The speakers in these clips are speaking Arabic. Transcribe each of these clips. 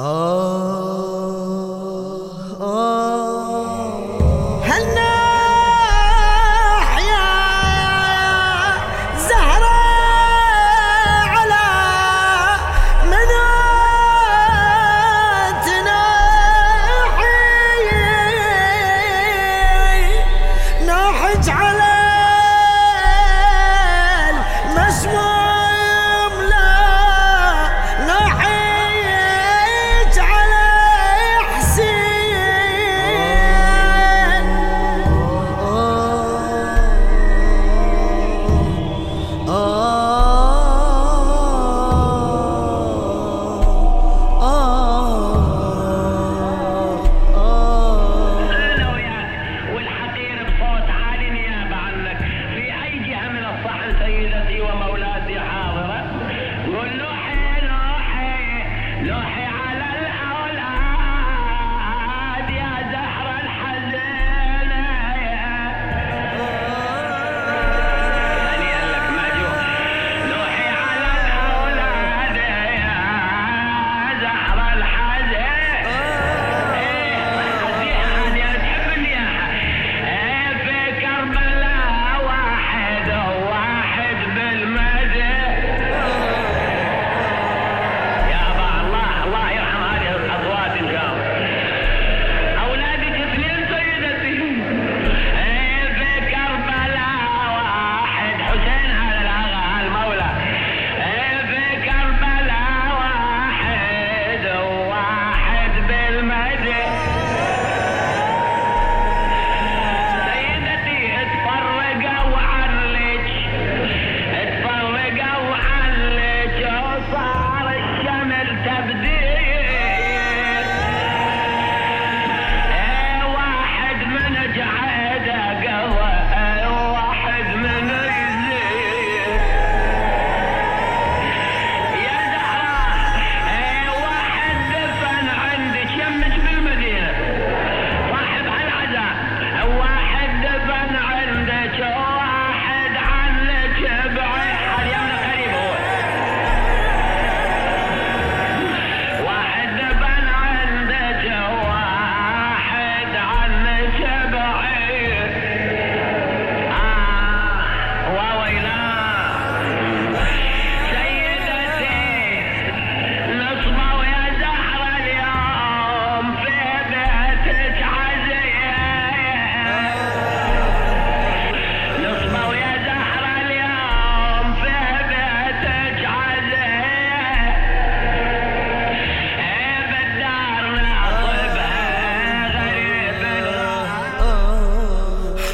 Oh.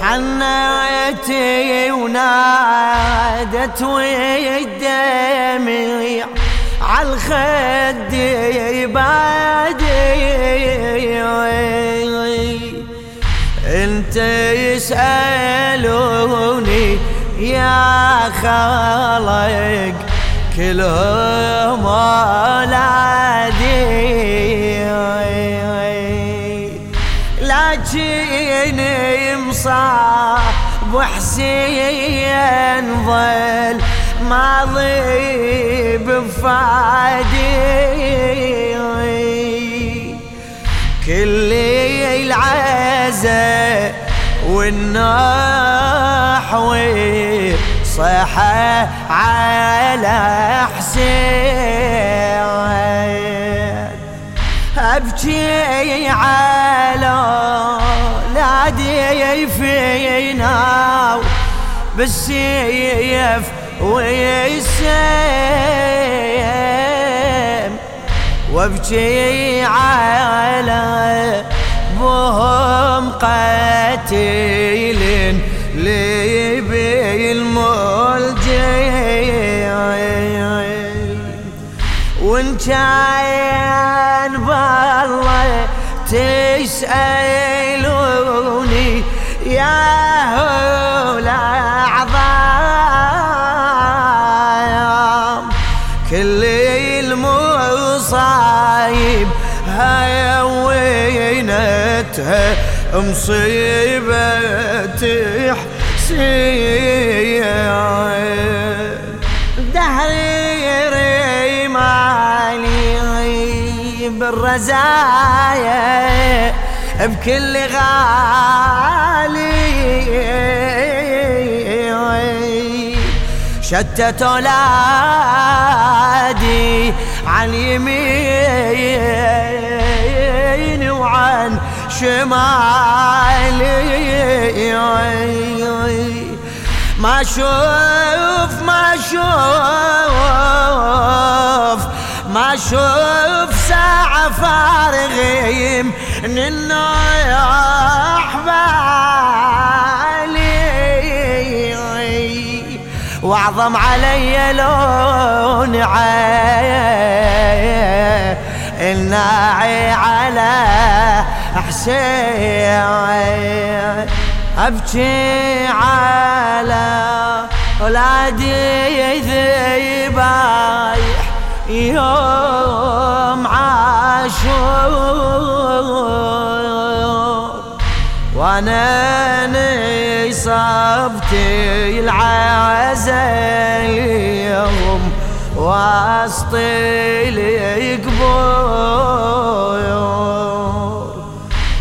حنيتي ونادت والدمع عالخد بادي انت يسألوني يا خالق كلهم اولادي لكن مصاب حسين ظل ماضي بفادي. كل العزة والنحو صح على حسين. ابكي على نادي فينا بالسيف ويسيم وابكي على بهم قتيل لي بالملجي وإن كان بالله تسألوني يا الأعظام كل المصايب هاي وينتها مصيبة تحسين بالرزايا بكل غالي. شتت أولادي عن يمين وعن شمالي. ما شوف ما شوف ما شوف ساعة فارغ من النوح واعظم علي لون عين الناعي على حسين. أبكي على أولادي ذبايح يوم عاشور. وأنا نصبتي العزل يوم وسط القبور.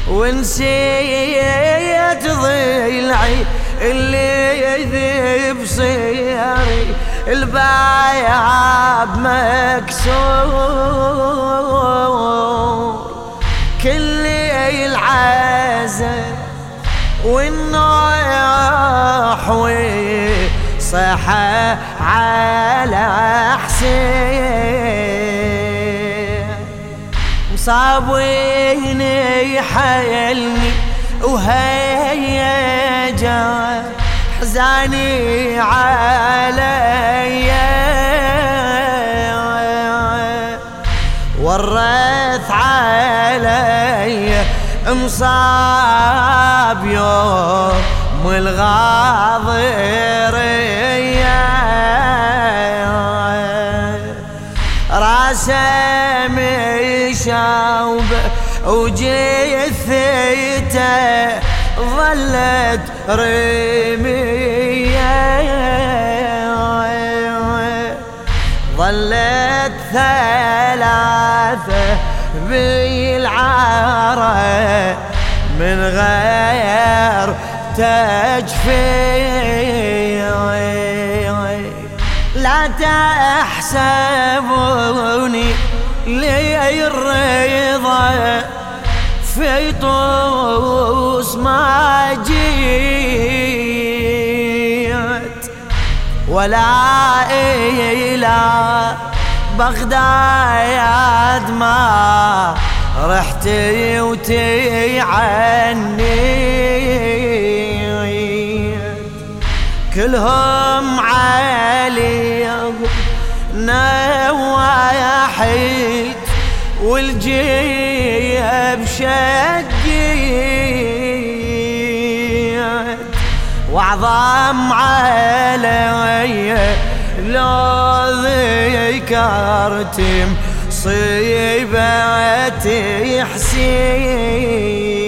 ونسيت ضلعي اللي يذب صيري البايع مكسور كل العزل والنوح صحى على حسين. مصابيني حيلني وهيجا حزاني علي. ورث علي مصاب يوم الغاضرية. راسه مشاوب وجثته ظلت رمية ظلت ثلاثة بالعارة من غير تجفي لا تحسبوني لي الرضا في طوس ما جيت ولا إلى بغداد ما رحتي وتعني كلهم علي نواحيد والجيب شقيت واعظم علي. لو ذكرت مصيبتي حسين.